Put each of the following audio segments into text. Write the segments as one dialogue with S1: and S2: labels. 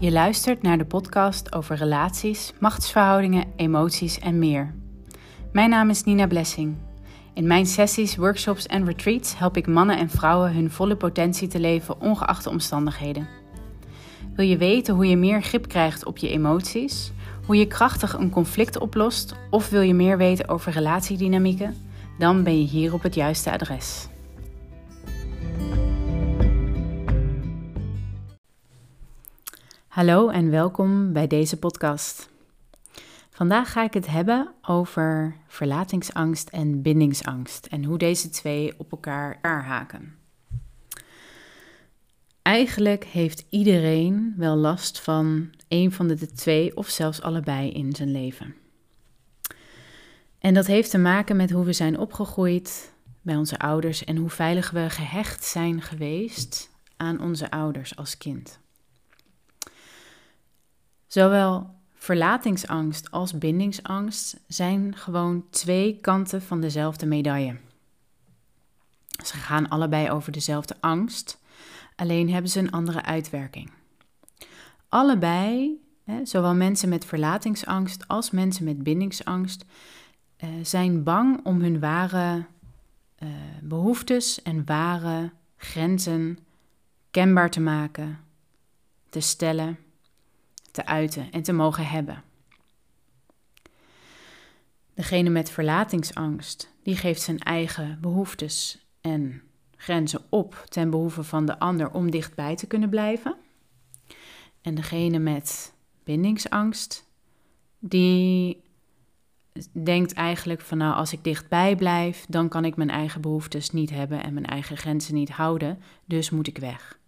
S1: Je luistert naar de podcast over relaties, machtsverhoudingen, emoties en meer. Mijn naam is Nina Blessing. In mijn sessies, workshops en retreats help ik mannen en vrouwen hun volle potentie te leven, ongeacht de omstandigheden. Wil je weten hoe je meer grip krijgt op je emoties, hoe je krachtig een conflict oplost of wil je meer weten over relatiedynamieken? Dan ben je hier op het juiste adres. Hallo en welkom bij deze podcast. Vandaag ga ik het hebben over verlatingsangst en bindingsangst en hoe deze twee op elkaar haken. Eigenlijk heeft iedereen wel last van een van de twee of zelfs allebei in zijn leven. En dat heeft te maken met hoe we zijn opgegroeid bij onze ouders en hoe veilig we gehecht zijn geweest aan onze ouders als kind. Zowel verlatingsangst als bindingsangst zijn gewoon twee kanten van dezelfde medaille. Ze gaan allebei over dezelfde angst, alleen hebben ze een andere uitwerking. Allebei, zowel mensen met verlatingsangst als mensen met bindingsangst, eh, zijn bang om hun ware eh, behoeftes en ware grenzen kenbaar te maken, te stellen te uiten en te mogen hebben. Degene met verlatingsangst, die geeft zijn eigen behoeftes en grenzen op ten behoeve van de ander om dichtbij te kunnen blijven. En degene met bindingsangst, die denkt eigenlijk van nou, als ik dichtbij blijf, dan kan ik mijn eigen behoeftes niet hebben en mijn eigen grenzen niet houden, dus moet ik weg.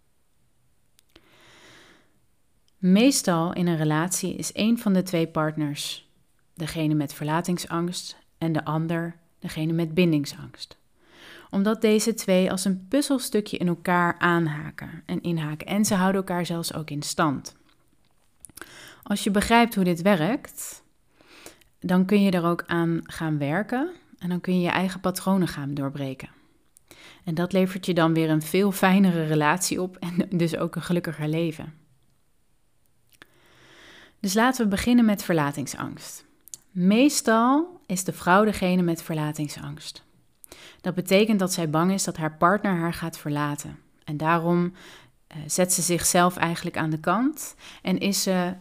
S1: Meestal in een relatie is een van de twee partners degene met verlatingsangst en de ander degene met bindingsangst. Omdat deze twee als een puzzelstukje in elkaar aanhaken en inhaken en ze houden elkaar zelfs ook in stand. Als je begrijpt hoe dit werkt, dan kun je er ook aan gaan werken en dan kun je je eigen patronen gaan doorbreken. En dat levert je dan weer een veel fijnere relatie op en dus ook een gelukkiger leven. Dus laten we beginnen met verlatingsangst. Meestal is de vrouw degene met verlatingsangst. Dat betekent dat zij bang is dat haar partner haar gaat verlaten. En daarom uh, zet ze zichzelf eigenlijk aan de kant en is ze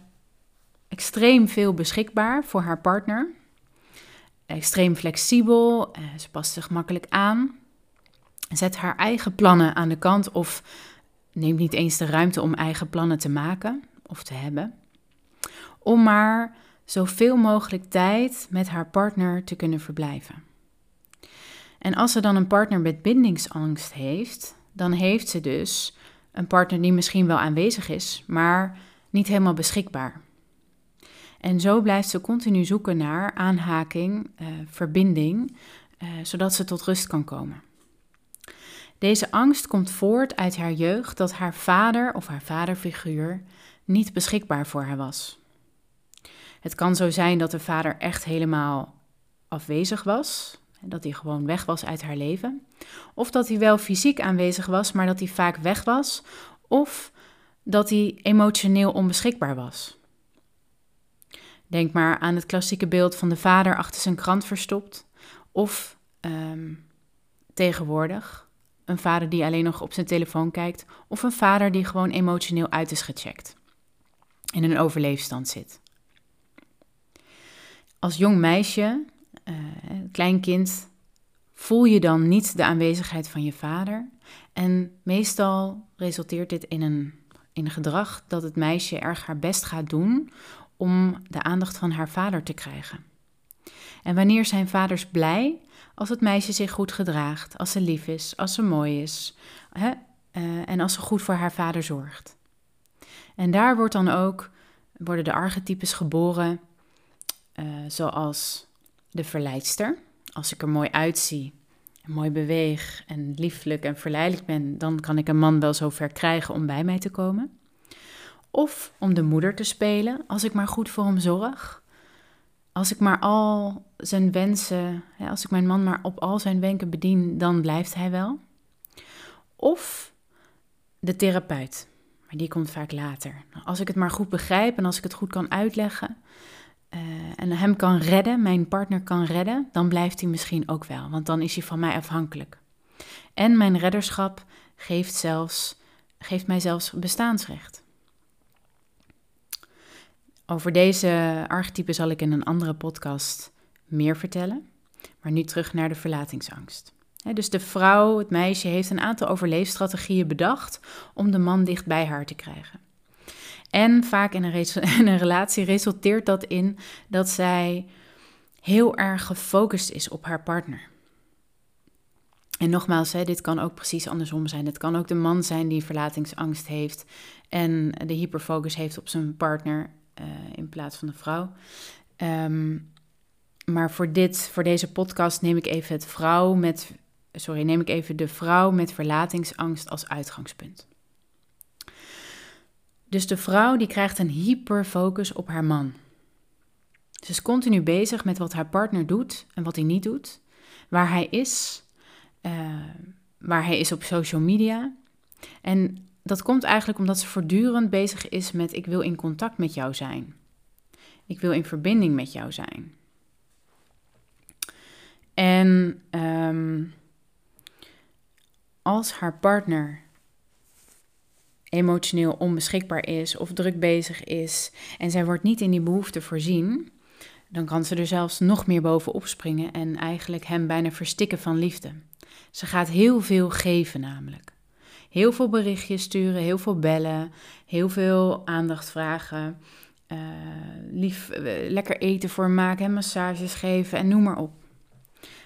S1: extreem veel beschikbaar voor haar partner. Extreem flexibel, uh, ze past zich makkelijk aan. Zet haar eigen plannen aan de kant of neemt niet eens de ruimte om eigen plannen te maken of te hebben om maar zoveel mogelijk tijd met haar partner te kunnen verblijven. En als ze dan een partner met bindingsangst heeft, dan heeft ze dus een partner die misschien wel aanwezig is, maar niet helemaal beschikbaar. En zo blijft ze continu zoeken naar aanhaking, uh, verbinding, uh, zodat ze tot rust kan komen. Deze angst komt voort uit haar jeugd dat haar vader of haar vaderfiguur niet beschikbaar voor haar was. Het kan zo zijn dat de vader echt helemaal afwezig was, dat hij gewoon weg was uit haar leven. Of dat hij wel fysiek aanwezig was, maar dat hij vaak weg was. Of dat hij emotioneel onbeschikbaar was. Denk maar aan het klassieke beeld van de vader achter zijn krant verstopt. Of ehm, tegenwoordig een vader die alleen nog op zijn telefoon kijkt. Of een vader die gewoon emotioneel uit is gecheckt. In een overleefstand zit als jong meisje, uh, klein kind, voel je dan niet de aanwezigheid van je vader. En meestal resulteert dit in een, in een gedrag dat het meisje erg haar best gaat doen om de aandacht van haar vader te krijgen. En wanneer zijn vaders blij? Als het meisje zich goed gedraagt, als ze lief is, als ze mooi is hè? Uh, en als ze goed voor haar vader zorgt. En daar wordt dan ook, worden de archetypes geboren uh, zoals de verleidster. Als ik er mooi uitzie, mooi beweeg en lieflijk en verleidelijk ben, dan kan ik een man wel zo ver krijgen om bij mij te komen. Of om de moeder te spelen, als ik maar goed voor hem zorg. Als ik maar al zijn wensen, als ik mijn man maar op al zijn wenken bedien, dan blijft hij wel. Of de therapeut. Maar die komt vaak later. Als ik het maar goed begrijp en als ik het goed kan uitleggen uh, en hem kan redden, mijn partner kan redden, dan blijft hij misschien ook wel, want dan is hij van mij afhankelijk. En mijn redderschap geeft, zelfs, geeft mij zelfs bestaansrecht. Over deze archetypen zal ik in een andere podcast meer vertellen. Maar nu terug naar de verlatingsangst. dus de vrouw, het meisje, heeft een aantal overleefstrategieën bedacht om de man dicht bij haar te krijgen. En vaak in een, een relatie resulteert dat in dat zij heel erg gefocust is op haar partner. En nogmaals, hè, dit kan ook precies andersom zijn. Het kan ook de man zijn die verlatingsangst heeft en de hyperfocus heeft op zijn partner uh, in plaats van de vrouw. Um, maar voor, dit, voor deze podcast neem ik even het vrouw met. Sorry, neem ik even de vrouw met verlatingsangst als uitgangspunt. Dus de vrouw die krijgt een hyperfocus op haar man. Ze is continu bezig met wat haar partner doet en wat hij niet doet, waar hij is, uh, waar hij is op social media. En dat komt eigenlijk omdat ze voortdurend bezig is met ik wil in contact met jou zijn. Ik wil in verbinding met jou zijn. En ehm, als haar partner emotioneel onbeschikbaar is of druk bezig is en zij wordt niet in die behoefte voorzien, dan kan ze er zelfs nog meer bovenop springen en eigenlijk hem bijna verstikken van liefde. Ze gaat heel veel geven namelijk. Heel veel berichtjes sturen, heel veel bellen, heel veel aandacht vragen, uh, lief, uh, lekker eten voor maken, massages geven en noem maar op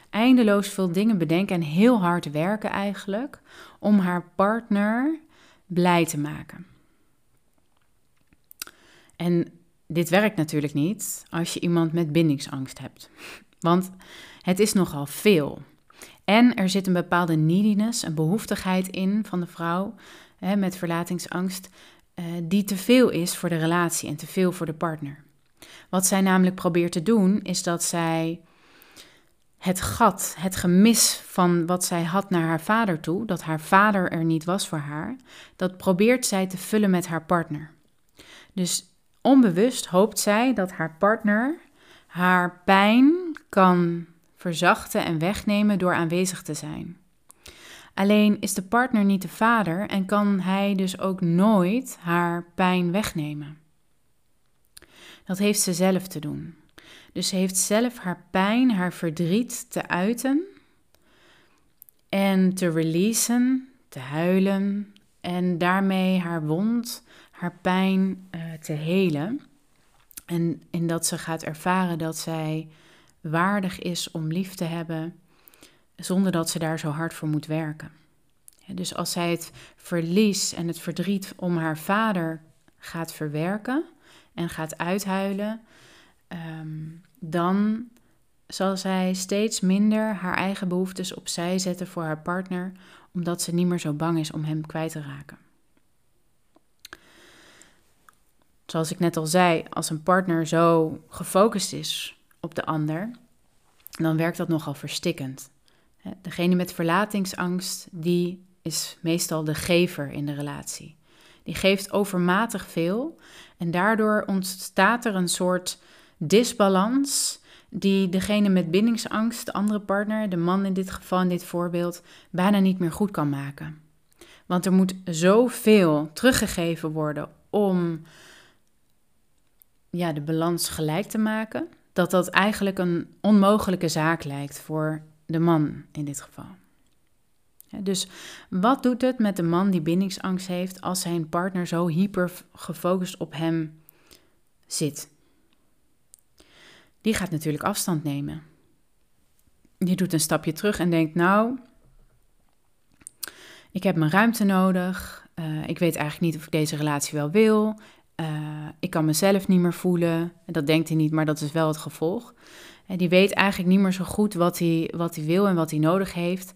S1: eindeloos veel dingen bedenken en heel hard werken eigenlijk om haar partner blij te maken. En dit werkt natuurlijk niet als je iemand met bindingsangst hebt, want het is nogal veel. En er zit een bepaalde neediness, een behoeftigheid in van de vrouw hè, met verlatingsangst, eh, die te veel is voor de relatie en te veel voor de partner. Wat zij namelijk probeert te doen, is dat zij het gat, het gemis van wat zij had naar haar vader toe, dat haar vader er niet was voor haar, dat probeert zij te vullen met haar partner. Dus onbewust hoopt zij dat haar partner haar pijn kan verzachten en wegnemen door aanwezig te zijn. Alleen is de partner niet de vader en kan hij dus ook nooit haar pijn wegnemen. Dat heeft ze zelf te doen. Dus ze heeft zelf haar pijn, haar verdriet te uiten en te releasen, te huilen en daarmee haar wond, haar pijn uh, te helen. En in dat ze gaat ervaren dat zij waardig is om lief te hebben, zonder dat ze daar zo hard voor moet werken. dus als zij het verlies en het verdriet om haar vader gaat verwerken en gaat uithuilen, Ehm, dan zal zij steeds minder haar eigen behoeftes opzij zetten voor haar partner, omdat ze niet meer zo bang is om hem kwijt te raken. Zoals ik net al zei, als een partner zo gefocust is op de ander, dan werkt dat nogal verstikkend. Degene met verlatingsangst, die is meestal de gever in de relatie. Die geeft overmatig veel en daardoor ontstaat er een soort disbalans die degene met bindingsangst, de andere partner, de man in dit geval, in dit voorbeeld, bijna niet meer goed kan maken. Want er moet zoveel teruggegeven worden om ja, de balans gelijk te maken, dat dat eigenlijk een onmogelijke zaak lijkt voor de man in dit geval. dus wat doet het met de man die bindingsangst heeft als zijn partner zo hyper gefocust op hem zit? Die gaat natuurlijk afstand nemen. Die doet een stapje terug en denkt, nou, ik heb mijn ruimte nodig. Uh, ik weet eigenlijk niet of ik deze relatie wel wil. Uh, ik kan mezelf niet meer voelen. Dat denkt hij niet, maar dat is wel het gevolg. En die weet eigenlijk niet meer zo goed wat hij, wat hij wil en wat hij nodig heeft.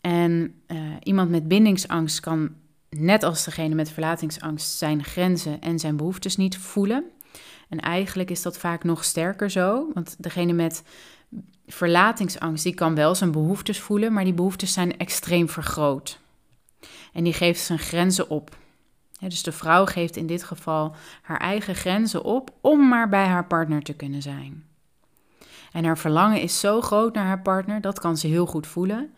S1: En uh, iemand met bindingsangst kan, net als degene met verlatingsangst, zijn grenzen en zijn behoeftes niet voelen. En eigenlijk is dat vaak nog sterker zo, want degene met verlatingsangst, die kan wel zijn behoeftes voelen, maar die behoeftes zijn extreem vergroot. En die geeft zijn grenzen op. dus de vrouw geeft in dit geval haar eigen grenzen op om maar bij haar partner te kunnen zijn. En haar verlangen is zo groot naar haar partner, dat kan ze heel goed voelen.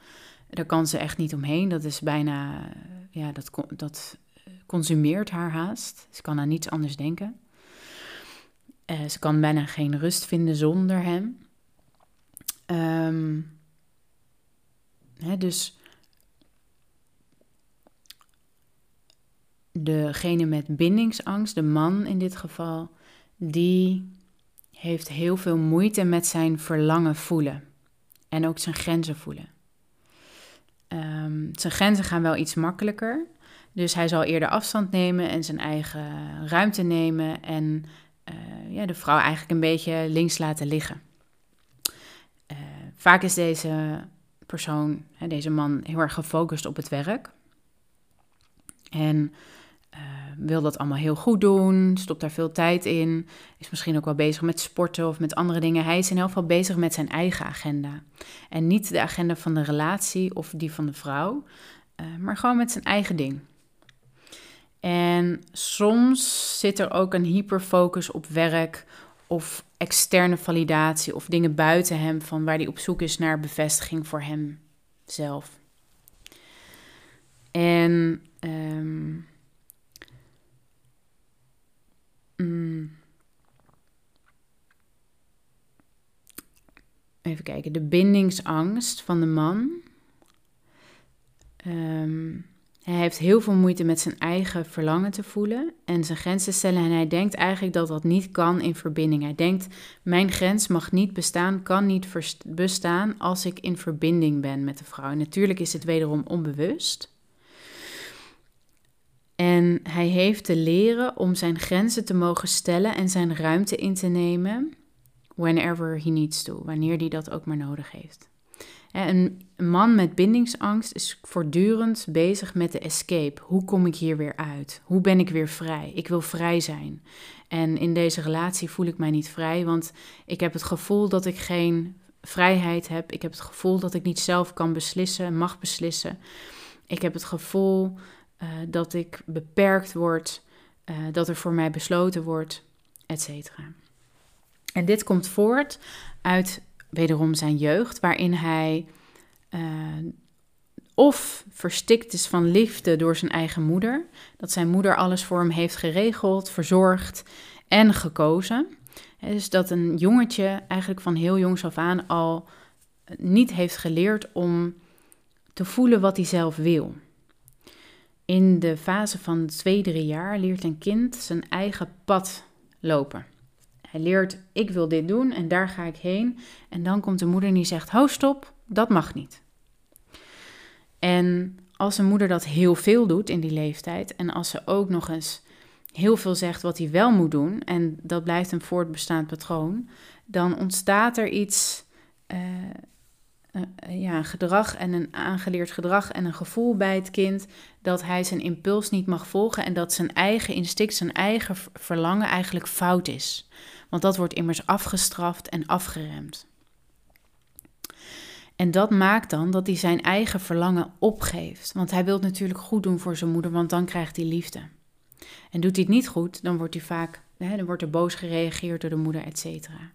S1: Daar kan ze echt niet omheen. Dat is bijna, ja, dat, dat consumeert haar haast. Ze kan aan niets anders denken. Uh, ze kan bijna geen rust vinden zonder hem. Um, hè, dus degene met bindingsangst, de man in dit geval, die heeft heel veel moeite met zijn verlangen voelen. En ook zijn grenzen voelen. Um, zijn grenzen gaan wel iets makkelijker. Dus hij zal eerder afstand nemen en zijn eigen ruimte nemen. En uh, ja, de vrouw eigenlijk een beetje links laten liggen. Uh, vaak is deze persoon, deze man, heel erg gefocust op het werk. En uh, wil dat allemaal heel goed doen, stopt daar veel tijd in, is misschien ook wel bezig met sporten of met andere dingen. Hij is in elk geval bezig met zijn eigen agenda. En niet de agenda van de relatie of die van de vrouw, maar gewoon met zijn eigen ding. En soms zit er ook een hyperfocus op werk of externe validatie of dingen buiten hem van waar hij op zoek is naar bevestiging voor hemzelf. En um, Mm. Even kijken, de bindingsangst van de man. Ehm, hij heeft heel veel moeite met zijn eigen verlangen te voelen en zijn grenzen stellen. En hij denkt eigenlijk dat dat niet kan in verbinding. Hij denkt: mijn grens mag niet bestaan, kan niet bestaan als ik in verbinding ben met de vrouw. Natuurlijk is het wederom onbewust. En hij heeft te leren om zijn grenzen te mogen stellen en zijn ruimte in te nemen whenever he needs to, wanneer hij dat ook maar nodig heeft. Een man met bindingsangst is voortdurend bezig met de escape. Hoe kom ik hier weer uit? Hoe ben ik weer vrij? Ik wil vrij zijn. En in deze relatie voel ik mij niet vrij, want ik heb het gevoel dat ik geen vrijheid heb. Ik heb het gevoel dat ik niet zelf kan beslissen, mag beslissen. Ik heb het gevoel uh, dat ik beperkt word, uh, dat er voor mij besloten wordt, etc. En dit komt voort uit wederom zijn jeugd, waarin hij uh, of verstikt is van liefde door zijn eigen moeder, dat zijn moeder alles voor hem heeft geregeld, verzorgd en gekozen. Dus dat een jongetje eigenlijk van heel jongs af aan al niet heeft geleerd om te voelen wat hij zelf wil. In de fase van twee, drie jaar leert een kind zijn eigen pad lopen. Hij leert, ik wil dit doen en daar ga ik heen. En dan komt de moeder die zegt, ho stop, dat mag niet. En als een moeder dat heel veel doet in die leeftijd en als ze ook nog eens heel veel zegt wat hij wel moet doen en dat blijft een voortbestaand patroon, dan ontstaat er iets uh, ja, een gedrag en een aangeleerd gedrag en een gevoel bij het kind dat hij zijn impuls niet mag volgen en dat zijn eigen instinct, zijn eigen verlangen eigenlijk fout is. Want dat wordt immers afgestraft en afgeremd. En dat maakt dan dat hij zijn eigen verlangen opgeeft. Want hij wil natuurlijk goed doen voor zijn moeder, want dan krijgt hij liefde. En doet hij het niet goed, dan wordt hij vaak, hè, dan wordt er boos gereageerd door de moeder, et cetera.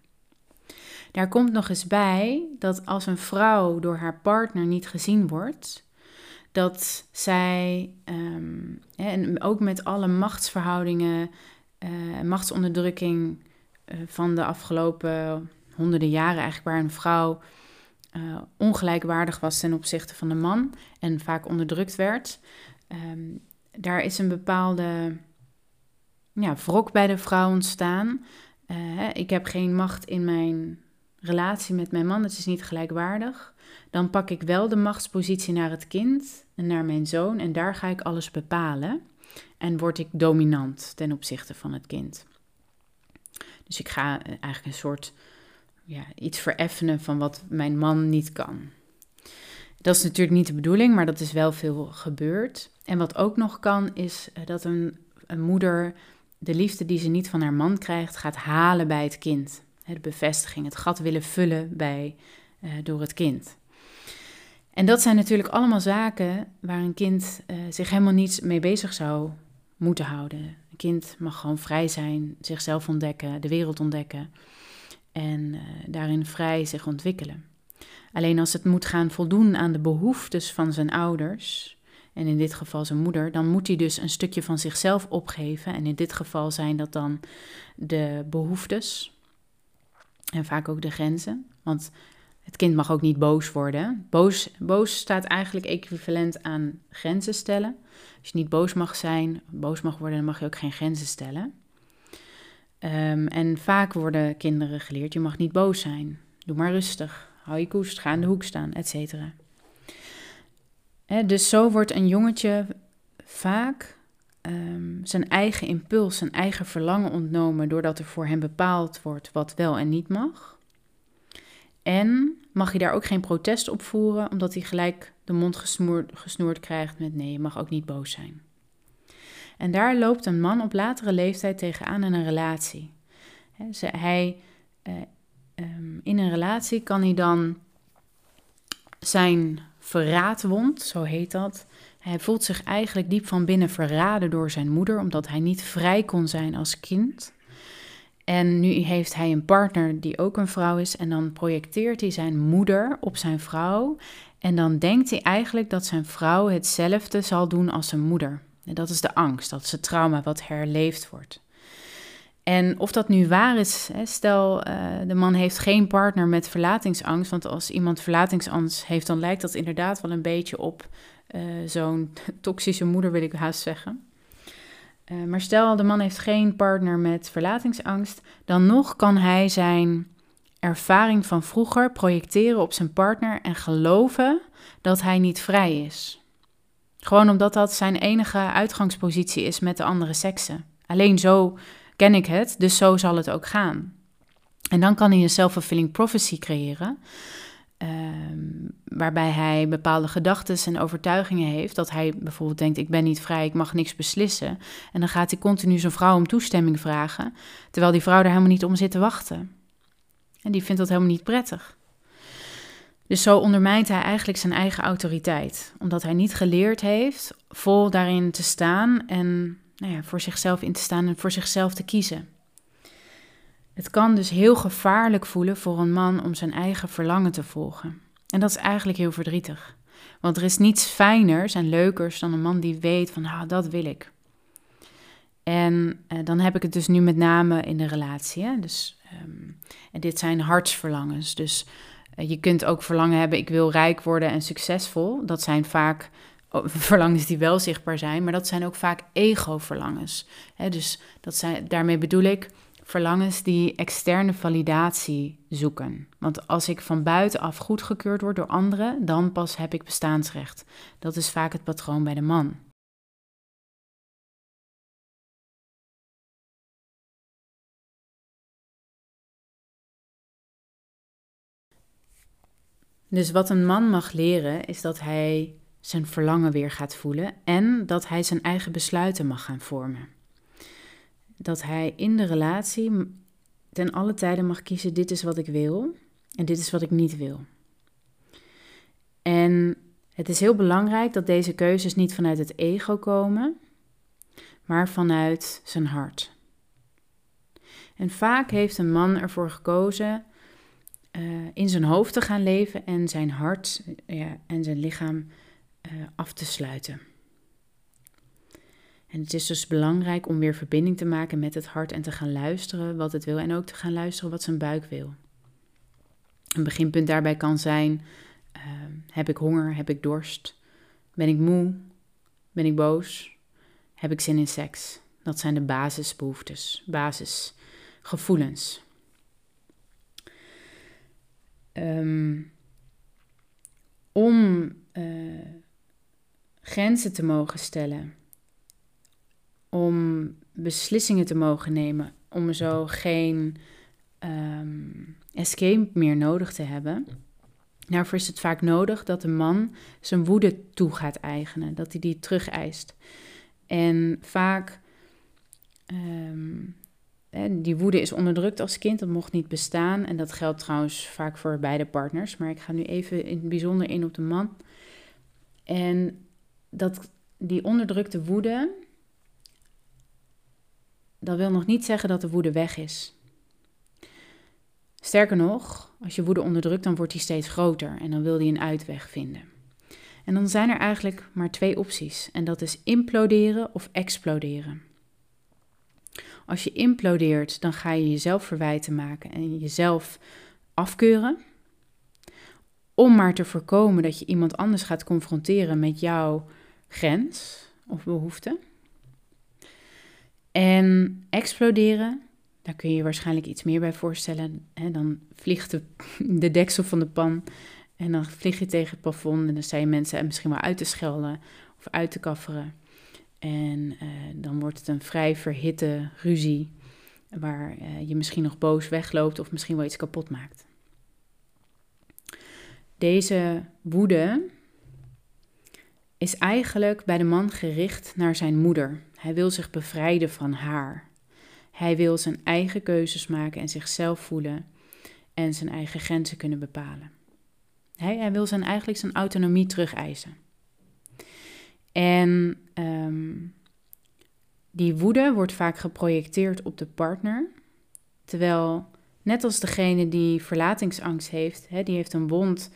S1: Daar komt nog eens bij dat als een vrouw door haar partner niet gezien wordt, dat zij, um, en ook met alle machtsverhoudingen, uh, machtsonderdrukking uh, van de afgelopen honderden jaren, eigenlijk waar een vrouw uh, ongelijkwaardig was ten opzichte van de man en vaak onderdrukt werd, um, daar is een bepaalde ja, wrok bij de vrouw ontstaan. ik heb geen macht in mijn relatie met mijn man, het is niet gelijkwaardig, dan pak ik wel de machtspositie naar het kind en naar mijn zoon en daar ga ik alles bepalen en word ik dominant ten opzichte van het kind. Dus ik ga eh, eigenlijk een soort ja, iets vereffenen van wat mijn man niet kan. Dat is natuurlijk niet de bedoeling, maar dat is wel veel gebeurd. En wat ook nog kan, is eh, dat een, een moeder de liefde die ze niet van haar man krijgt, gaat halen bij het kind de bevestiging, het gat willen vullen bij, uh, door het kind. En dat zijn natuurlijk allemaal zaken waar een kind uh, zich helemaal niet mee bezig zou moeten houden. Een kind mag gewoon vrij zijn, zichzelf ontdekken, de wereld ontdekken en uh, daarin vrij zich ontwikkelen. Alleen als het moet gaan voldoen aan de behoeftes van zijn ouders, en in dit geval zijn moeder, dan moet hij dus een stukje van zichzelf opgeven. En in dit geval zijn dat dan de behoeftes en vaak ook de grenzen. Want het kind mag ook niet boos worden. Boos, boos staat eigenlijk equivalent aan grenzen stellen. Als je niet boos mag zijn, boos mag worden, dan mag je ook geen grenzen stellen. Ehm, en vaak worden kinderen geleerd: je mag niet boos zijn. Doe maar rustig. Hou je koest, ga in de hoek staan, et cetera. dus zo wordt een jongetje vaak ehm, zijn eigen impuls, zijn eigen verlangen ontnomen, doordat er voor hem bepaald wordt wat wel en niet mag. En mag je daar ook geen protest op voeren, omdat hij gelijk de mond gesnoerd, gesnoerd krijgt met nee, je mag ook niet boos zijn. En daar loopt een man op latere leeftijd tegenaan in een relatie. hij, eh, ehm, in een relatie kan hij dan zijn verraadwond, zo heet dat. Hij voelt zich eigenlijk diep van binnen verraden door zijn moeder, omdat hij niet vrij kon zijn als kind. En nu heeft hij een partner die ook een vrouw is. En dan projecteert hij zijn moeder op zijn vrouw. En dan denkt hij eigenlijk dat zijn vrouw hetzelfde zal doen als zijn moeder. En dat is de angst, dat is het trauma wat herleefd wordt. En of dat nu waar is, stel uh, de man heeft geen partner met verlatingsangst, want als iemand verlatingsangst heeft, dan lijkt dat inderdaad wel een beetje op uh, zo'n toxische moeder, wil ik haast zeggen. Uh, maar stel de man heeft geen partner met verlatingsangst, dan nog kan hij zijn ervaring van vroeger projecteren op zijn partner en geloven dat hij niet vrij is. Gewoon omdat dat zijn enige uitgangspositie is met de andere seksen. Alleen zo ken ik het, dus zo zal het ook gaan. En dan kan hij een self-fulfilling prophecy creëren, Ehm, waarbij hij bepaalde gedachten en overtuigingen heeft. Dat hij bijvoorbeeld denkt: ik ben niet vrij, ik mag niks beslissen. En dan gaat hij continu zijn vrouw om toestemming vragen, terwijl die vrouw er helemaal niet om zit te wachten. En die vindt dat helemaal niet prettig. Dus zo ondermijnt hij eigenlijk zijn eigen autoriteit, omdat hij niet geleerd heeft vol daarin te staan en nou ja, voor zichzelf in te staan en voor zichzelf te kiezen. Het kan dus heel gevaarlijk voelen voor een man om zijn eigen verlangen te volgen. En dat is eigenlijk heel verdrietig. Want er is niets fijners en leukers dan een man die weet van, ah, dat wil ik. En eh, dan heb ik het dus nu met name in de relatie. Dus, um, en dit zijn hartsverlangens. Dus uh, je kunt ook verlangen hebben, ik wil rijk worden en succesvol. Dat zijn vaak verlangens die wel zichtbaar zijn, maar dat zijn ook vaak ego-verlangens. Dus dat zijn, daarmee bedoel ik, verlangens die externe validatie zoeken. Want als ik van buitenaf goedgekeurd word door anderen, dan pas heb ik bestaansrecht. Dat is vaak het patroon bij de man. Dus wat een man mag leren is dat hij zijn verlangen weer gaat voelen en dat hij zijn eigen besluiten mag gaan vormen dat hij in de relatie ten alle tijden mag kiezen: dit is wat ik wil en dit is wat ik niet wil. En het is heel belangrijk dat deze keuzes niet vanuit het ego komen, maar vanuit zijn hart. En vaak heeft een man ervoor gekozen uh, in zijn hoofd te gaan leven en zijn hart ja, en zijn lichaam uh, af te sluiten. En het is dus belangrijk om weer verbinding te maken met het hart en te gaan luisteren wat het wil en ook te gaan luisteren wat zijn buik wil. Een beginpunt daarbij kan zijn: uh, heb ik honger? Heb ik dorst? Ben ik moe? Ben ik boos? Heb ik zin in seks? Dat zijn de basisbehoeftes, basisgevoelens. Um, om uh, grenzen te mogen stellen om beslissingen te mogen nemen, om zo geen um, escape meer nodig te hebben. Daarvoor is het vaak nodig dat de man zijn woede toe gaat eigenen, dat hij die terug eist. En vaak, um, die woede is onderdrukt als kind, dat mocht niet bestaan. En dat geldt trouwens vaak voor beide partners, maar ik ga nu even in het bijzonder in op de man. En dat die onderdrukte woede, dat wil nog niet zeggen dat de woede weg is. Sterker nog, als je woede onderdrukt, dan wordt die steeds groter en dan wil die een uitweg vinden. En dan zijn er eigenlijk maar twee opties. En dat is imploderen of exploderen. Als je implodeert, dan ga je jezelf verwijten maken en jezelf afkeuren. Om maar te voorkomen dat je iemand anders gaat confronteren met jouw grens of behoefte. En exploderen, daar kun je je waarschijnlijk iets meer bij voorstellen. dan vliegt de, de deksel van de pan en dan vlieg je tegen het plafond en dan zijn mensen misschien wel uit te schelden of uit te kafferen. En uh, dan wordt het een vrij verhitte ruzie, waar uh, je misschien nog boos wegloopt of misschien wel iets kapot maakt. Deze woede is eigenlijk bij de man gericht naar zijn moeder. Hij wil zich bevrijden van haar. Hij wil zijn eigen keuzes maken en zichzelf voelen en zijn eigen grenzen kunnen bepalen. Hij, hij wil zijn, eigenlijk zijn autonomie terugeisen. En ehm, die woede wordt vaak geprojecteerd op de partner, terwijl net als degene die verlatingsangst heeft, hè, die heeft een wond,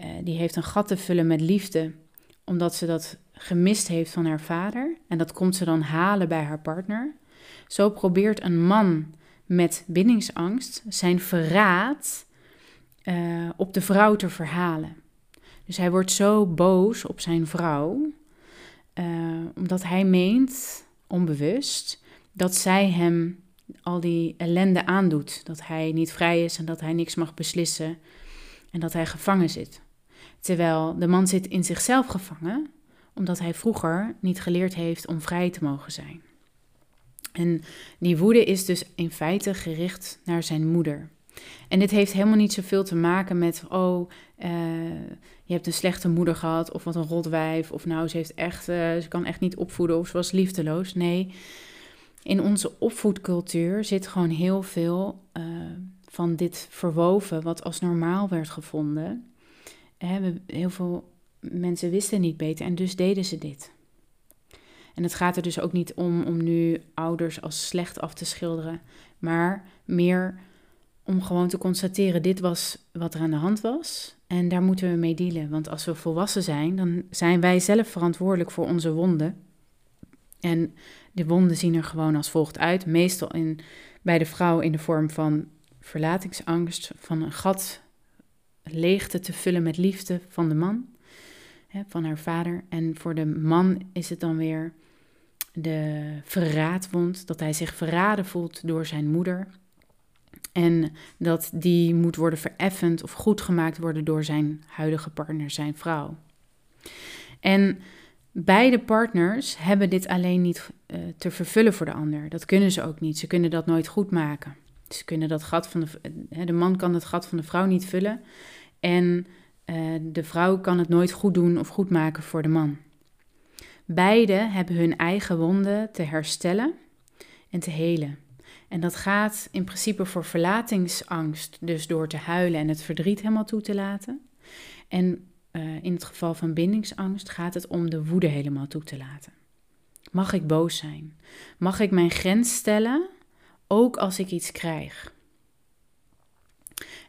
S1: uh, die heeft een gat te vullen met liefde, omdat ze dat gemist heeft van haar vader en dat komt ze dan halen bij haar partner. Zo probeert een man met bindingsangst zijn verraad uh, op de vrouw te verhalen. Dus hij wordt zo boos op zijn vrouw, uh, omdat hij meent, onbewust, dat zij hem al die ellende aandoet. Dat hij niet vrij is en dat hij niks mag beslissen en dat hij gevangen zit. Terwijl de man zit in zichzelf gevangen, omdat hij vroeger niet geleerd heeft om vrij te mogen zijn. En die woede is dus in feite gericht naar zijn moeder. En dit heeft helemaal niet zoveel te maken met, oh, uh, je hebt een slechte moeder gehad, of wat een rotwijf, of nou, ze, heeft echt, uh, ze kan echt niet opvoeden, of ze was liefdeloos. Nee, in onze opvoedcultuur zit gewoon heel veel uh, van dit verwoven, wat als normaal werd gevonden. Hè, heel veel mensen wisten niet beter en dus deden ze dit. En het gaat er dus ook niet om om nu ouders als slecht af te schilderen, maar meer om gewoon te constateren, dit was wat er aan de hand was. En daar moeten we mee dealen. Want als we volwassen zijn, dan zijn wij zelf verantwoordelijk voor onze wonden. En de wonden zien er gewoon als volgt uit. Meestal in, bij de vrouw in de vorm van verlatingsangst, van een gat, leegte te vullen met liefde van de man, hè, van haar vader. En voor de man is het dan weer de verraadwond, dat hij zich verraden voelt door zijn moeder. En dat die moet worden vereffend of goed gemaakt worden door zijn huidige partner, zijn vrouw. En beide partners hebben dit alleen niet uh, te vervullen voor de ander. Dat kunnen ze ook niet. Ze kunnen dat nooit goed maken. Ze kunnen dat gat van de, uh, de man kan het gat van de vrouw niet vullen. En de vrouw kan het nooit goed doen of goed maken voor de man. Beide hebben hun eigen wonden te herstellen en te helen. En dat gaat in principe voor verlatingsangst, dus door te huilen en het verdriet helemaal toe te laten. En uh, in het geval van bindingsangst gaat het om de woede helemaal toe te laten. Mag ik boos zijn? Mag ik mijn grens stellen, ook als ik iets krijg?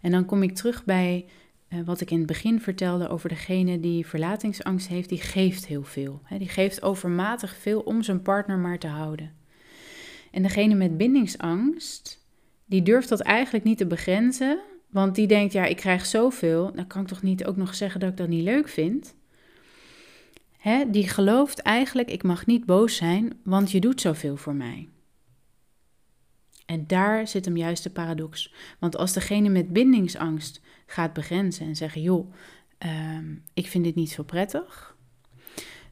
S1: En dan kom ik terug bij wat ik in het begin vertelde over degene die verlatingsangst heeft, die geeft heel veel. Die geeft overmatig veel om zijn partner maar te houden. En degene met bindingsangst, die durft dat eigenlijk niet te begrenzen, want die denkt, ja, ik krijg zoveel, dan kan ik toch niet ook nog zeggen dat ik dat niet leuk vind? Die gelooft eigenlijk, ik mag niet boos zijn, want je doet zoveel voor mij. En daar zit hem juist de paradox. Want als degene met bindingsangst gaat begrenzen en zeggen, joh, uh, ik vind dit niet zo prettig,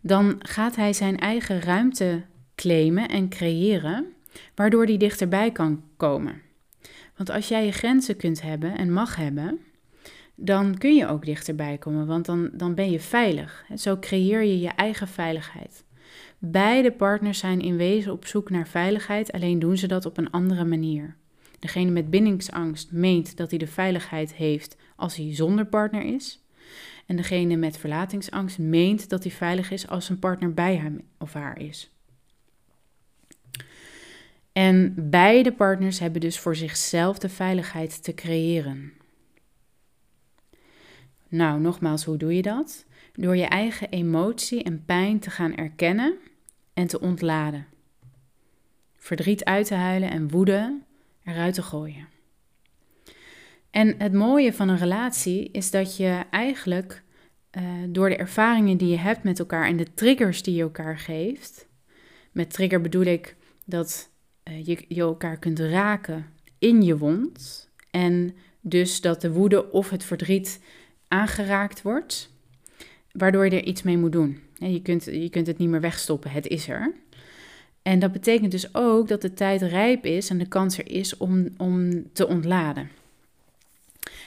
S1: dan gaat hij zijn eigen ruimte claimen en creëren waardoor die dichterbij kan komen. Want als jij je grenzen kunt hebben en mag hebben, dan kun je ook dichterbij komen, want dan, dan ben je veilig. Zo creëer je je eigen veiligheid. Beide partners zijn in wezen op zoek naar veiligheid, alleen doen ze dat op een andere manier. Degene met bindingsangst meent dat hij de veiligheid heeft als hij zonder partner is. En degene met verlatingsangst meent dat hij veilig is als een partner bij hem of haar is. En beide partners hebben dus voor zichzelf de veiligheid te creëren. Nou, nogmaals, hoe doe je dat? Door je eigen emotie en pijn te gaan erkennen en te ontladen. Verdriet uit te huilen en woede eruit te gooien. En het mooie van een relatie is dat je eigenlijk uh, door de ervaringen die je hebt met elkaar en de triggers die je elkaar geeft. Met trigger bedoel ik dat uh, je, je elkaar kunt raken in je wond. En dus dat de woede of het verdriet aangeraakt wordt, waardoor je er iets mee moet doen. Je kunt, je kunt het niet meer wegstoppen, het is er. En dat betekent dus ook dat de tijd rijp is en de kans er is om, om te ontladen.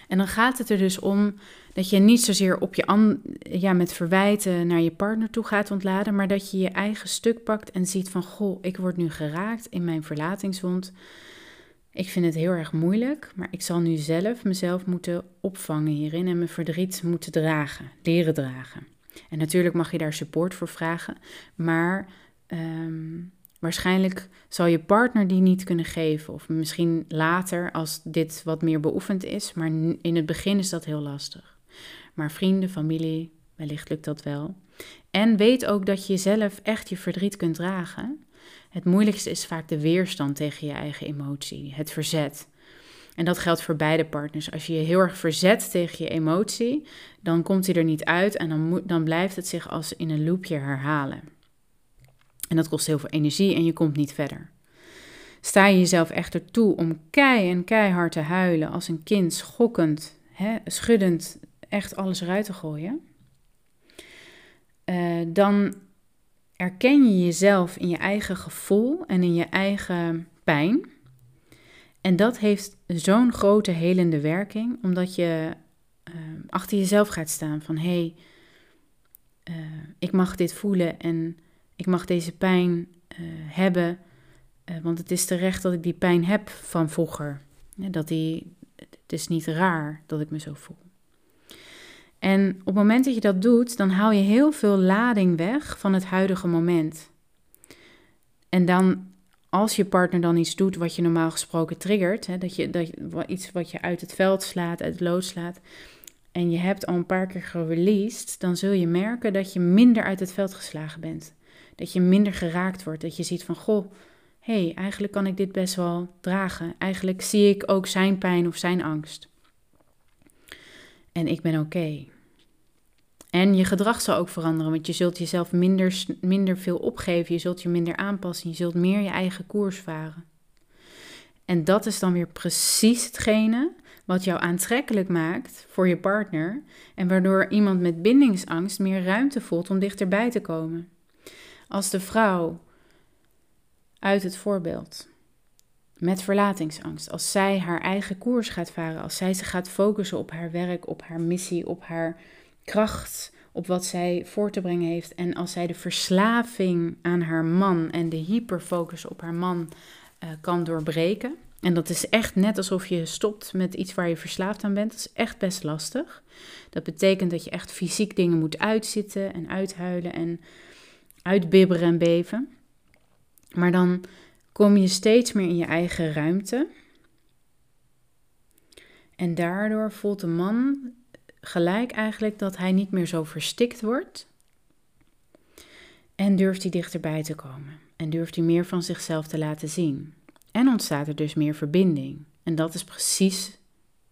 S1: En dan gaat het er dus om dat je niet zozeer op je ja, met verwijten naar je partner toe gaat ontladen, maar dat je je eigen stuk pakt en ziet van goh, ik word nu geraakt in mijn verlatingswond. Ik vind het heel erg moeilijk, maar ik zal nu zelf mezelf moeten opvangen hierin en mijn verdriet moeten dragen, leren dragen. En natuurlijk mag je daar support voor vragen, maar ehm, waarschijnlijk zal je partner die niet kunnen geven, of misschien later als dit wat meer beoefend is, maar in het begin is dat heel lastig. Maar vrienden, familie, wellicht lukt dat wel. En weet ook dat je zelf echt je verdriet kunt dragen. Het moeilijkste is vaak de weerstand tegen je eigen emotie, het verzet. En dat geldt voor beide partners. Als je je heel erg verzet tegen je emotie, dan komt hij er niet uit en dan, dan blijft het zich als in een loopje herhalen. En dat kost heel veel energie en je komt niet verder. Sta je jezelf echter toe om kei en keihard te huilen als een kind, schokkend, hè, schuddend, echt alles eruit te gooien, uh, dan erken je jezelf in je eigen gevoel en in je eigen pijn. En dat heeft zo'n grote helende werking, omdat je uh, achter jezelf gaat staan van hé, hey, uh, ik mag dit voelen en ik mag deze pijn uh, hebben, want het is terecht dat ik die pijn heb van vroeger. dat die, het is niet raar dat ik me zo voel. En op het moment dat je dat doet, dan haal je heel veel lading weg van het huidige moment. En dan, als je partner dan iets doet wat je normaal gesproken triggert, hè, dat je, dat iets wat je uit het veld slaat, uit het lood slaat, en je hebt al een paar keer gereleased, dan zul je merken dat je minder uit het veld geslagen bent. Dat je minder geraakt wordt. Dat je ziet van, goh, hé, hey, eigenlijk kan ik dit best wel dragen. Eigenlijk zie ik ook zijn pijn of zijn angst. En ik ben oké. En je gedrag zal ook veranderen, want je zult jezelf minder, minder veel opgeven, je zult je minder aanpassen, je zult meer je eigen koers varen. En dat is dan weer precies hetgene wat jou aantrekkelijk maakt voor je partner en waardoor iemand met bindingsangst meer ruimte voelt om dichterbij te komen. Als de vrouw uit het voorbeeld met verlatingsangst, als zij haar eigen koers gaat varen, als zij zich gaat focussen op haar werk, op haar missie, op haar kracht op wat zij voor te brengen heeft. En als zij de verslaving aan haar man en de hyperfocus op haar man uh, kan doorbreken. En dat is echt net alsof je stopt met iets waar je verslaafd aan bent. Dat is echt best lastig. Dat betekent dat je echt fysiek dingen moet uitzitten en uithuilen en uitbibberen en beven. Maar dan kom je steeds meer in je eigen ruimte. En daardoor voelt de man gelijk eigenlijk dat hij niet meer zo verstikt wordt. En durft hij dichterbij te komen. En durft hij meer van zichzelf te laten zien. En ontstaat er dus meer verbinding. En dat is precies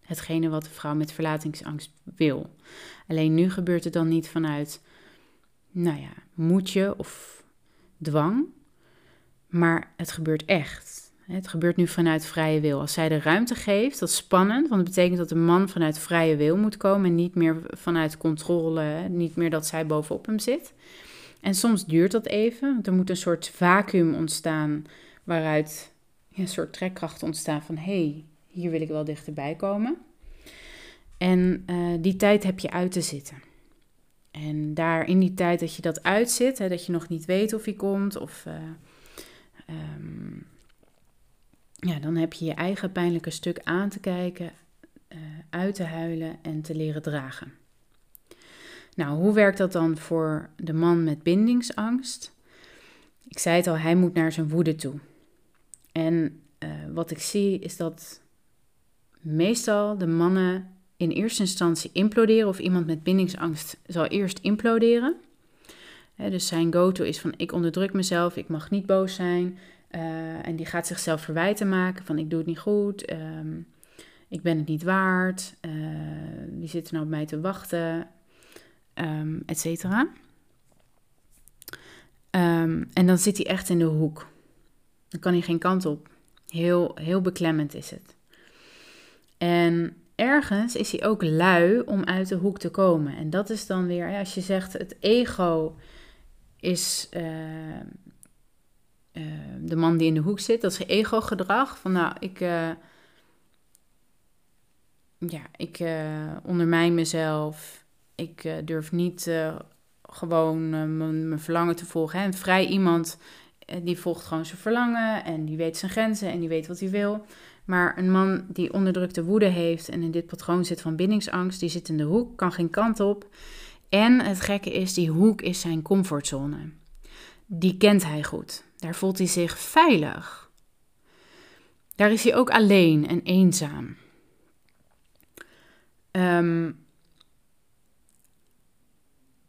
S1: hetgene wat de vrouw met verlatingsangst wil. Alleen nu gebeurt het dan niet vanuit, nou ja, moedje of dwang. Maar het gebeurt echt. Het gebeurt nu vanuit vrije wil. Als zij de ruimte geeft, dat is spannend, want dat betekent dat de man vanuit vrije wil moet komen en niet meer vanuit controle, niet meer dat zij bovenop hem zit. En soms duurt dat even, er moet een soort vacuüm ontstaan waaruit een soort trekkracht ontstaan van hé, hey, hier wil ik wel dichterbij komen. En uh, die tijd heb je uit te zitten. En daar in die tijd dat je dat uitzit, hè, dat je nog niet weet of hij komt of uh, um, ja, dan heb je je eigen pijnlijke stuk aan te kijken, uh, uit te huilen en te leren dragen. Nou, hoe werkt dat dan voor de man met bindingsangst? Ik zei het al, hij moet naar zijn woede toe. En uh, wat ik zie is dat meestal de mannen in eerste instantie imploderen of iemand met bindingsangst zal eerst imploderen. dus zijn go-to is van ik onderdruk mezelf, ik mag niet boos zijn. Uh, en die gaat zichzelf verwijten maken van ik doe het niet goed, um, ik ben het niet waard, uh, wie zit er nou op mij te wachten, um, et cetera. Um, en dan zit hij echt in de hoek. Dan kan hij geen kant op. Heel, heel beklemmend is het. En ergens is hij ook lui om uit de hoek te komen. En dat is dan weer, als je zegt het ego is uh, uh, de man die in de hoek zit, dat is ego-gedrag. Van nou, ik, uh, ja, ik ondermijn mezelf. Ik durf niet gewoon mijn, verlangen te volgen. Hè. Een vrij iemand die volgt gewoon zijn verlangen en die weet zijn grenzen en die weet wat hij wil. Maar een man die onderdrukte woede heeft en in dit patroon zit van bindingsangst, die zit in de hoek, kan geen kant op. En het gekke is, die hoek is zijn comfortzone. Die kent hij goed. Daar voelt hij zich veilig. Daar is hij ook alleen en eenzaam. Ehm,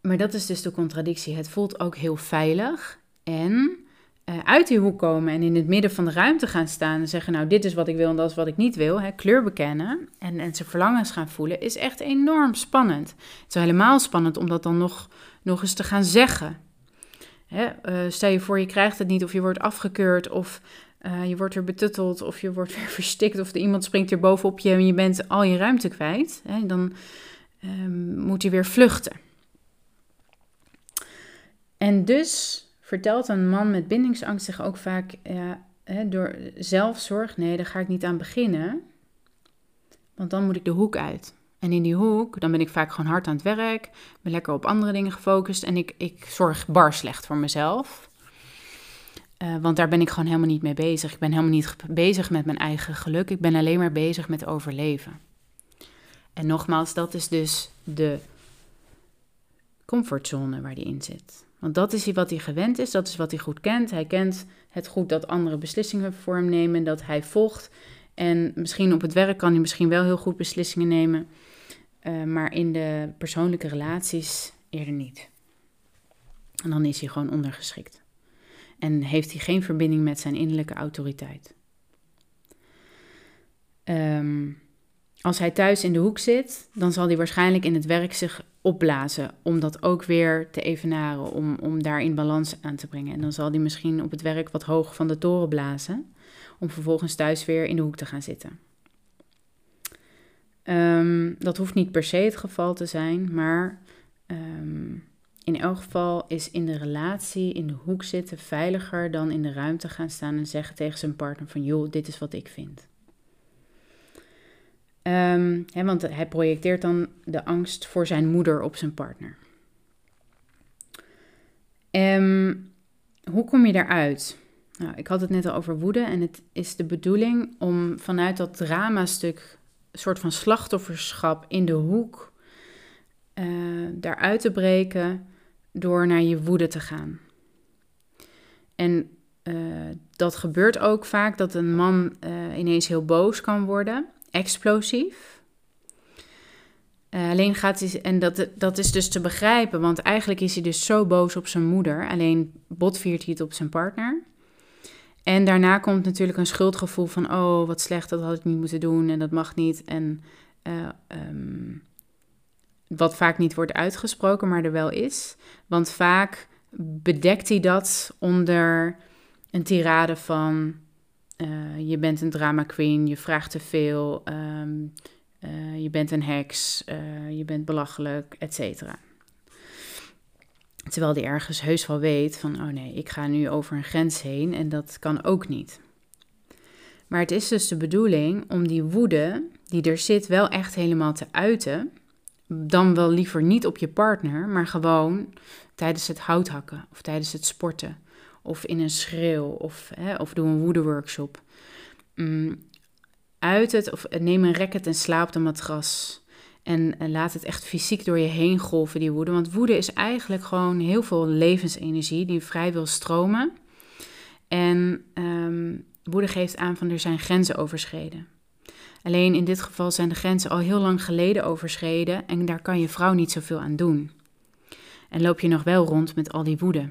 S1: maar dat is dus de contradictie. Het voelt ook heel veilig en uh, uit die hoek komen en in het midden van de ruimte gaan staan en zeggen: Nou, dit is wat ik wil en dat is wat ik niet wil. Hè, kleur bekennen en, en zijn verlangens gaan voelen, is echt enorm spannend. Het is helemaal spannend om dat dan nog, nog eens te gaan zeggen. Hè, uh, stel je voor, je krijgt het niet of je wordt afgekeurd of uh, je wordt weer betutteld of je wordt weer verstikt of iemand springt er bovenop je en je bent al je ruimte kwijt. Hè, dan ehm, moet je weer vluchten. En dus vertelt een man met bindingsangst zich ook vaak hè, door zelfzorg: nee, daar ga ik niet aan beginnen. Want dan moet ik de hoek uit. En in die hoek, dan ben ik vaak gewoon hard aan het werk, ben lekker op andere dingen gefocust en ik, ik zorg bar slecht voor mezelf. Uh, want daar ben ik gewoon helemaal niet mee bezig. Ik ben helemaal niet bezig met mijn eigen geluk. Ik ben alleen maar bezig met overleven. En nogmaals, dat is dus de comfortzone waar die in zit. Want dat is wat hij gewend is, dat is wat hij goed kent. Hij kent het goed dat andere beslissingen voor hem nemen, dat hij volgt. En misschien op het werk kan hij misschien wel heel goed beslissingen nemen, uh, maar in de persoonlijke relaties eerder niet. En dan is hij gewoon ondergeschikt. En heeft hij geen verbinding met zijn innerlijke autoriteit. Um, als hij thuis in de hoek zit, dan zal hij waarschijnlijk in het werk zich opblazen. Om dat ook weer te evenaren, om, om daar in balans aan te brengen. En dan zal hij misschien op het werk wat hoog van de toren blazen. Om vervolgens thuis weer in de hoek te gaan zitten. Um, dat hoeft niet per se het geval te zijn, maar um, in elk geval is in de relatie in de hoek zitten veiliger dan in de ruimte gaan staan en zeggen tegen zijn partner van joh, dit is wat ik vind. Um, want hij projecteert dan de angst voor zijn moeder op zijn partner. Hoe kom je daaruit? Nou, ik had het net al over woede en het is de bedoeling om vanuit dat drama-stuk, soort van slachtofferschap in de hoek, uh, daaruit te breken door naar je woede te gaan. En uh, dat gebeurt ook vaak dat een man uh, ineens heel boos kan worden explosief. Alleen gaat hij, en dat, dat is dus te begrijpen, want eigenlijk is hij dus zo boos op zijn moeder. Alleen botviert hij het op zijn partner. En daarna komt natuurlijk een schuldgevoel van: oh, wat slecht, dat had ik niet moeten doen en dat mag niet. En uh, um, wat vaak niet wordt uitgesproken, maar er wel is. Want vaak bedekt hij dat onder een tirade van: uh, je bent een drama queen, je vraagt te veel, um, uh, je bent een heks, je bent belachelijk, etc. Terwijl die ergens heus wel weet van, oh nee, ik ga nu over een grens heen en dat kan ook niet. Maar het is dus de bedoeling om die woede die er zit wel echt helemaal te uiten. Dan wel liever niet op je partner, maar gewoon tijdens het houthakken of tijdens het sporten of in een schreeuw of, hè, of doe een woedeworkshop. Mm, uit het of neem een racket en slaap op de matras. En, laat het echt fysiek door je heen golven, die woede. Want woede is eigenlijk gewoon heel veel levensenergie die vrij wil stromen. En um, woede geeft aan van er zijn grenzen overschreden. Alleen in dit geval zijn de grenzen al heel lang geleden overschreden en daar kan je vrouw niet zoveel aan doen. En loop je nog wel rond met al die woede.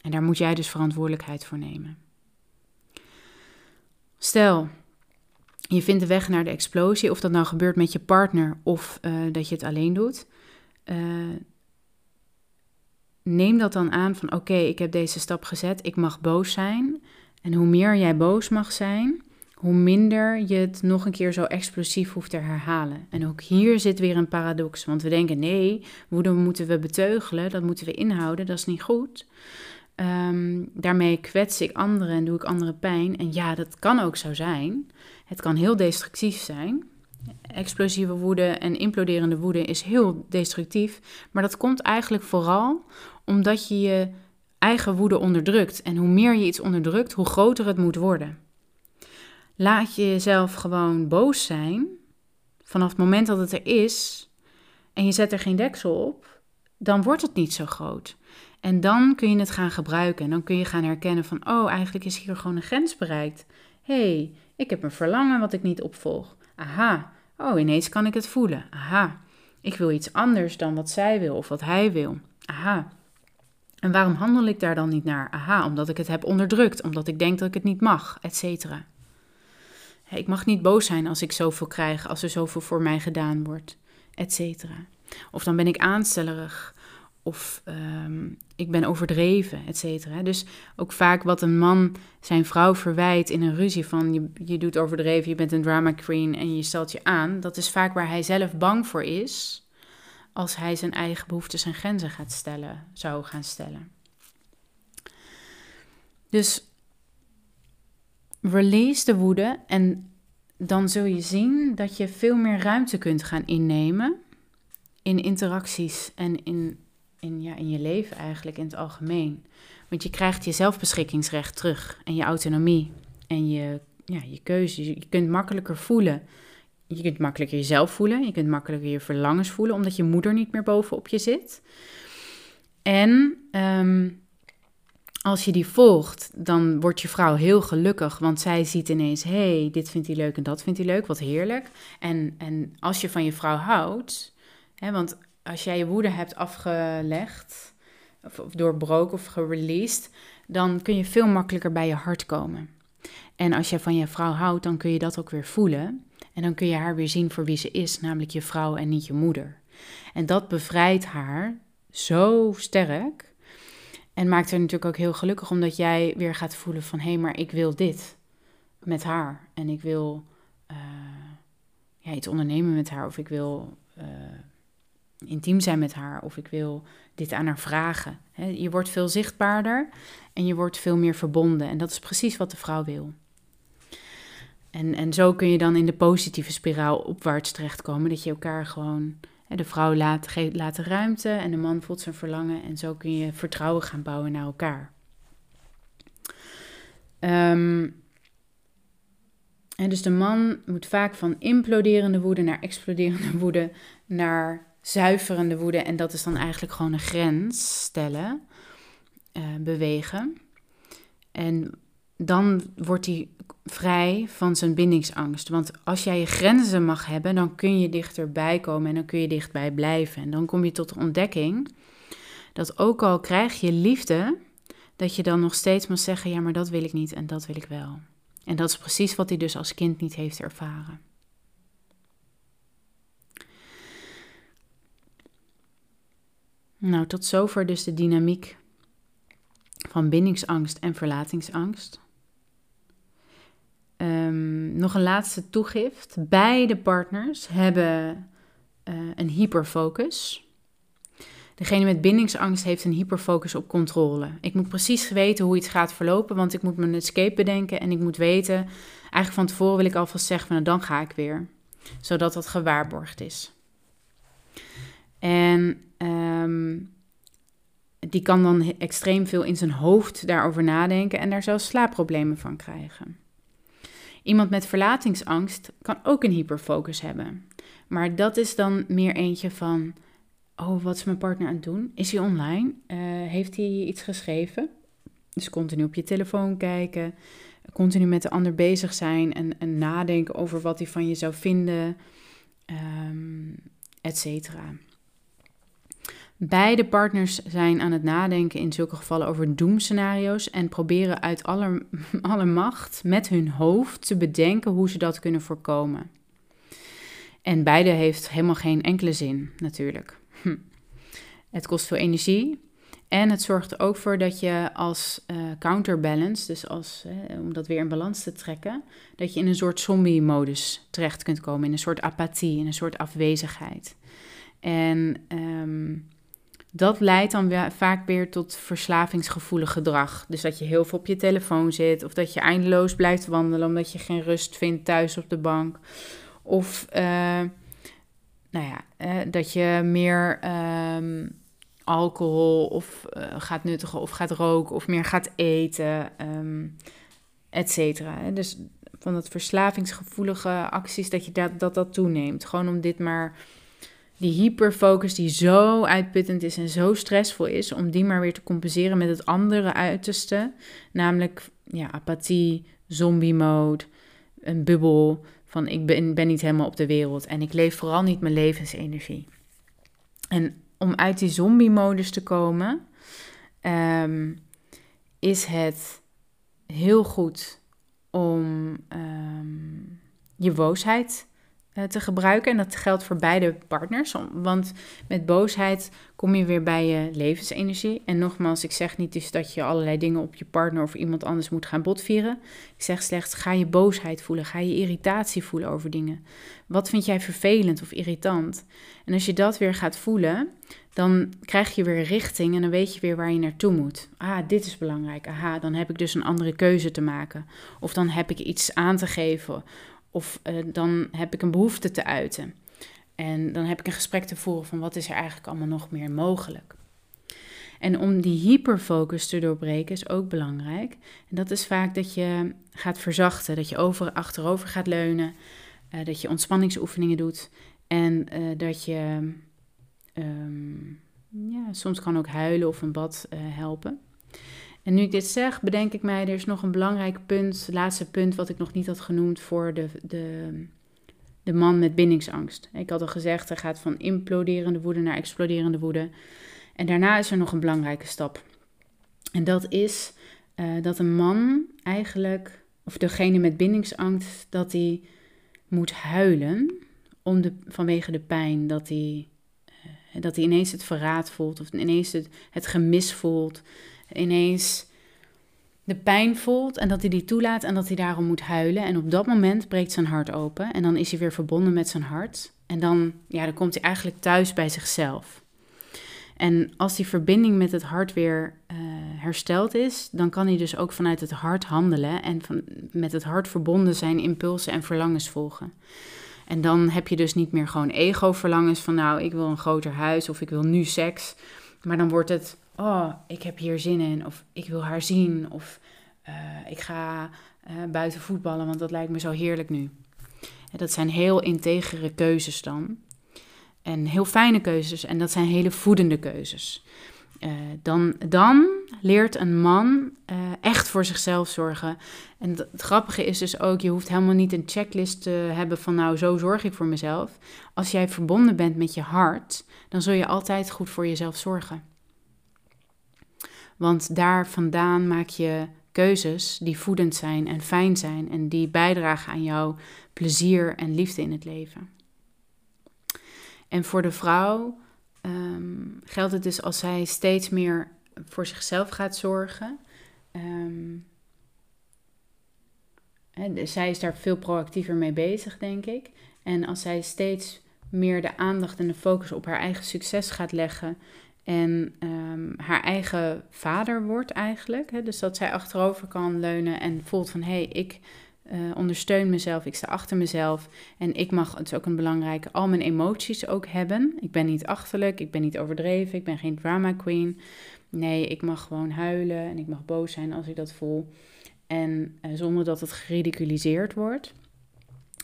S1: En daar moet jij dus verantwoordelijkheid voor nemen. Stel, je vindt de weg naar de explosie, of dat nou gebeurt met je partner of uh, dat je het alleen doet. Uh, neem dat dan aan van oké, ik heb deze stap gezet, ik mag boos zijn. En hoe meer jij boos mag zijn, hoe minder je het nog een keer zo explosief hoeft te herhalen. En ook hier zit weer een paradox, want we denken nee, woede moeten we beteugelen, dat moeten we inhouden, dat is niet goed. Um, daarmee kwets ik anderen en doe ik anderen pijn. En ja, dat kan ook zo zijn. Het kan heel destructief zijn. Explosieve woede en imploderende woede is heel destructief. Maar dat komt eigenlijk vooral omdat je je eigen woede onderdrukt. En hoe meer je iets onderdrukt, hoe groter het moet worden. Laat je jezelf gewoon boos zijn vanaf het moment dat het er is en je zet er geen deksel op, dan wordt het niet zo groot. En dan kun je het gaan gebruiken en dan kun je gaan herkennen van, oh, eigenlijk is hier gewoon een grens bereikt. hey, ik heb een verlangen wat ik niet opvolg. Aha, oh, ineens kan ik het voelen. Aha, ik wil iets anders dan wat zij wil of wat hij wil. Aha. En waarom handel ik daar dan niet naar? Aha, omdat ik het heb onderdrukt, omdat ik denk dat ik het niet mag, et cetera. Ik mag niet boos zijn als ik zoveel krijg, als er zoveel voor mij gedaan wordt, et cetera. Of dan ben ik aanstellerig, of um, ik ben overdreven, et cetera. Dus ook vaak wat een man zijn vrouw verwijt in een ruzie van je, je doet overdreven, je bent een drama queen en je stelt je aan. Dat is vaak waar hij zelf bang voor is als hij zijn eigen behoeftes en grenzen gaat stellen, zou gaan stellen. Dus release de woede en dan zul je zien dat je veel meer ruimte kunt gaan innemen in interacties en in in, ja, in je leven eigenlijk in het algemeen. Want je krijgt je zelfbeschikkingsrecht terug en je autonomie en je, ja, je keuze. Je kunt makkelijker voelen. Je kunt makkelijker jezelf voelen. Je kunt makkelijker je verlangens voelen, omdat je moeder niet meer bovenop je zit. En ehm, als je die volgt, dan wordt je vrouw heel gelukkig, want zij ziet ineens: hé, hey, dit vindt hij leuk en dat vindt hij leuk, wat heerlijk. En, en als je van je vrouw houdt, hè, want als jij je woede hebt afgelegd, of, doorbroken of gereleased, dan kun je veel makkelijker bij je hart komen. En als je van je vrouw houdt, dan kun je dat ook weer voelen. En dan kun je haar weer zien voor wie ze is, namelijk je vrouw en niet je moeder. En dat bevrijdt haar zo sterk. En maakt haar natuurlijk ook heel gelukkig, omdat jij weer gaat voelen van... hé, hey, maar ik wil dit met haar. En ik wil uh, ja, iets ondernemen met haar. Of ik wil uh, intiem zijn met haar of ik wil dit aan haar vragen. je wordt veel zichtbaarder en je wordt veel meer verbonden. En dat is precies wat de vrouw wil. En, en zo kun je dan in de positieve spiraal opwaarts terechtkomen. Dat je elkaar gewoon, de vrouw laat, laat de ruimte en de man voelt zijn verlangen. En zo kun je vertrouwen gaan bouwen naar elkaar. En dus de man moet vaak van imploderende woede naar exploderende woede naar zuiverende woede, en dat is dan eigenlijk gewoon een grens stellen, uh, bewegen. En dan wordt hij vrij van zijn bindingsangst. Want als jij je grenzen mag hebben, dan kun je dichterbij komen en dan kun je dichtbij blijven. En dan kom je tot de ontdekking dat ook al krijg je liefde, dat je dan nog steeds moet zeggen: ja, maar dat wil ik niet en dat wil ik wel. En dat is precies wat hij dus als kind niet heeft ervaren. Nou, tot zover dus de dynamiek van bindingsangst en verlatingsangst. Um, nog een laatste toegift. Beide partners hebben uh, een hyperfocus. Degene met bindingsangst heeft een hyperfocus op controle. Ik moet precies weten hoe iets gaat verlopen, want ik moet mijn escape bedenken en ik moet weten, eigenlijk van tevoren wil ik alvast zeggen, nou, dan ga ik weer. Zodat dat gewaarborgd is. En Ehm, die kan dan extreem veel in zijn hoofd daarover nadenken en daar zelfs slaapproblemen van krijgen. Iemand met verlatingsangst kan ook een hyperfocus hebben. Maar dat is dan meer eentje van: oh, wat is mijn partner aan het doen? Is hij online? Uh, heeft hij iets geschreven? Dus continu op je telefoon kijken, continu met de ander bezig zijn en, en nadenken over wat hij van je zou vinden, um, et cetera. Beide partners zijn aan het nadenken in zulke gevallen over doemscenario's en proberen uit alle, alle macht met hun hoofd te bedenken hoe ze dat kunnen voorkomen. En beide heeft helemaal geen enkele zin, natuurlijk. Hm. Het kost veel energie. En het zorgt er ook voor dat je als uh, counterbalance, dus als, om dat weer in balans te trekken, dat je in een soort zombie-modus terecht kunt komen, in een soort apathie, in een soort afwezigheid. En um, dat leidt dan weer, vaak weer tot verslavingsgevoelig gedrag. Dus dat je heel veel op je telefoon zit, of dat je eindeloos blijft wandelen omdat je geen rust vindt thuis op de bank. Of uh, nou ja, uh, dat je meer um, alcohol of uh, gaat nuttigen of gaat roken of meer gaat eten, um, et cetera. Dus van dat verslavingsgevoelige acties, dat je dat, dat dat toeneemt. Gewoon om dit maar die hyperfocus die zo uitputtend is en zo stressvol is, om die maar weer te compenseren met het andere uiterste, namelijk ja, apathie, zombie mode, een bubbel van ik ben, niet helemaal op de wereld en ik leef vooral niet mijn levensenergie. En om uit die zombie-modus te komen, um, is het heel goed om um, je boosheid eh, te gebruiken. En dat geldt voor beide partners. Want met boosheid kom je weer bij je levensenergie. En nogmaals, ik zeg niet dus dat je allerlei dingen op je partner of iemand anders moet gaan botvieren. Ik zeg slechts, ga je boosheid voelen. Ga je irritatie voelen over dingen. Wat vind jij vervelend of irritant? En als je dat weer gaat voelen, dan krijg je weer richting en dan weet je weer waar je naartoe moet. Ah, dit is belangrijk. Aha, dan heb ik dus een andere keuze te maken. Of dan heb ik iets aan te geven. Of uh, dan heb ik een behoefte te uiten. En dan heb ik een gesprek te voeren van wat is er eigenlijk allemaal nog meer mogelijk. En om die hyperfocus te doorbreken is ook belangrijk. En dat is vaak dat je gaat verzachten, dat je over, achterover gaat leunen, uh, dat je ontspanningsoefeningen doet en uh, dat je um, ja, soms kan ook huilen of een bad helpen. En nu ik dit zeg, bedenk ik mij, er is nog een belangrijk punt, laatste punt wat ik nog niet had genoemd voor de, de, de man met bindingsangst. Ik had al gezegd, hij gaat van imploderende woede naar exploderende woede. En daarna is er nog een belangrijke stap. En dat is uh, dat een man eigenlijk, of degene met bindingsangst, dat hij moet huilen om de, vanwege de pijn dat hij, uh, dat hij ineens het verraad voelt of ineens het, het gemis voelt ineens de pijn voelt en dat hij die toelaat en dat hij daarom moet huilen. En op dat moment breekt zijn hart open en dan is hij weer verbonden met zijn hart. En dan, ja, dan komt hij eigenlijk thuis bij zichzelf. En als die verbinding met het hart weer uh, hersteld is, dan kan hij dus ook vanuit het hart handelen en van, met het hart verbonden zijn impulsen en verlangens volgen. En dan heb je dus niet meer gewoon ego-verlangens van nou, ik wil een groter huis of ik wil nu seks. Maar dan wordt het oh, ik heb hier zin in, of ik wil haar zien, of uh, ik ga uh, buiten voetballen, want dat lijkt me zo heerlijk nu. Dat zijn heel integere keuzes dan. En heel fijne keuzes, en dat zijn hele voedende keuzes. Uh, dan, dan leert een man echt voor zichzelf zorgen. En het grappige is dus ook, je hoeft helemaal niet een checklist te hebben van nou, zo zorg ik voor mezelf. Als jij verbonden bent met je hart, dan zul je altijd goed voor jezelf zorgen. Want daar vandaan maak je keuzes die voedend zijn en fijn zijn en die bijdragen aan jouw plezier en liefde in het leven. En voor de vrouw um, geldt het dus als zij steeds meer voor zichzelf gaat zorgen. Um, hè, zij is daar veel proactiever mee bezig, denk ik. En als zij steeds meer de aandacht en de focus op haar eigen succes gaat leggen en um, haar eigen vader wordt eigenlijk. Hè? Dus dat zij achterover kan leunen en voelt van hé, hey, ik uh, ondersteun mezelf, ik sta achter mezelf. En ik mag, het is ook een belangrijke, al mijn emoties ook hebben. Ik ben niet achterlijk, ik ben niet overdreven, ik ben geen drama queen. Nee, ik mag gewoon huilen en ik mag boos zijn als ik dat voel. En uh, zonder dat het geridiculiseerd wordt.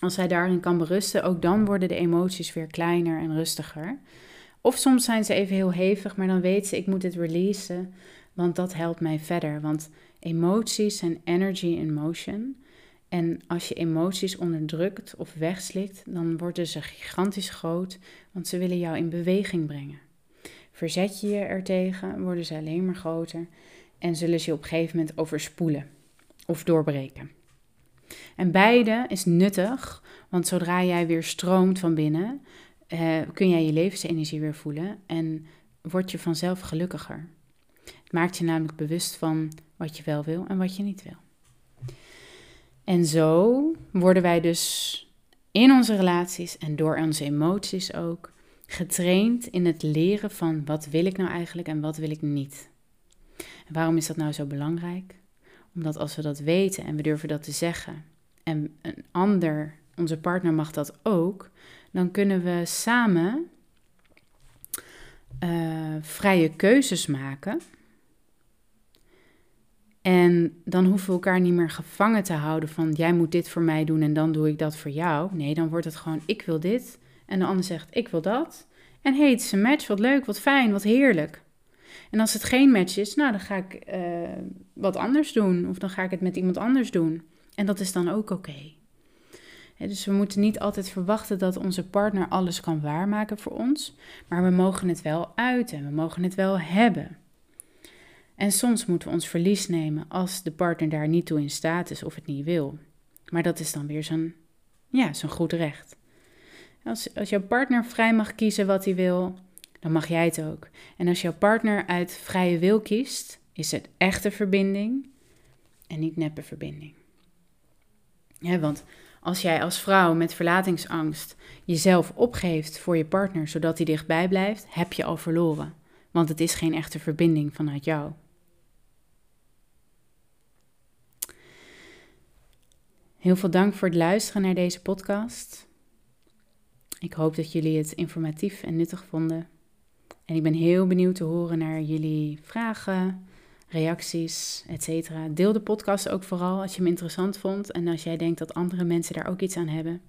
S1: Als zij daarin kan berusten, ook dan worden de emoties weer kleiner en rustiger. Of soms zijn ze even heel hevig, maar dan weet ze, ik moet het releasen. Want dat helpt mij verder. Want emoties zijn energy in motion. En als je emoties onderdrukt of wegslikt, dan worden ze gigantisch groot, want ze willen jou in beweging brengen. Verzet je je ertegen, worden ze alleen maar groter en zullen ze je op een gegeven moment overspoelen of doorbreken. En beide is nuttig, want zodra jij weer stroomt van binnen, eh, kun jij je levensenergie weer voelen en word je vanzelf gelukkiger. Het maakt je namelijk bewust van wat je wel wil en wat je niet wil. En zo worden wij dus in onze relaties en door onze emoties ook getraind in het leren van wat wil ik nou eigenlijk en wat wil ik niet. En waarom is dat nou zo belangrijk? Omdat als we dat weten en we durven dat te zeggen en een ander, onze partner mag dat ook, dan kunnen we samen uh, vrije keuzes maken en dan hoeven we elkaar niet meer gevangen te houden van jij moet dit voor mij doen en dan doe ik dat voor jou. Nee, dan wordt het gewoon ik wil dit en de ander zegt ik wil dat. En hey, het is een match, wat leuk, wat fijn, wat heerlijk. En als het geen match is, nou dan ga ik uh, wat anders doen of dan ga ik het met iemand anders doen. En dat is dan ook oké. Dus we moeten niet altijd verwachten dat onze partner alles kan waarmaken voor ons, maar we mogen het wel uiten, we mogen het wel hebben. En soms moeten we ons verlies nemen als de partner daar niet toe in staat is of het niet wil. Maar dat is dan weer zijn, ja, zijn goed recht. Als, als jouw partner vrij mag kiezen wat hij wil, dan mag jij het ook. En als jouw partner uit vrije wil kiest, is het echte verbinding en niet neppe verbinding. Ja, want als jij als vrouw met verlatingsangst jezelf opgeeft voor je partner zodat hij dichtbij blijft, heb je al verloren. Want het is geen echte verbinding vanuit jou. Heel veel dank voor het luisteren naar deze podcast. Ik hoop dat jullie het informatief en nuttig vonden. En ik ben heel benieuwd te horen naar jullie vragen, reacties, etc. Deel de podcast ook vooral als je hem interessant vond en als jij denkt dat andere mensen daar ook iets aan hebben.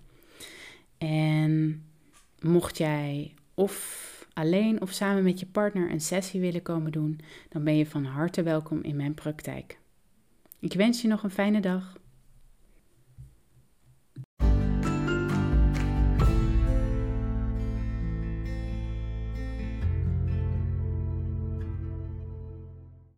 S1: En mocht jij of alleen of samen met je partner een sessie willen komen doen, dan ben je van harte welkom in mijn praktijk. Ik wens je nog een fijne dag.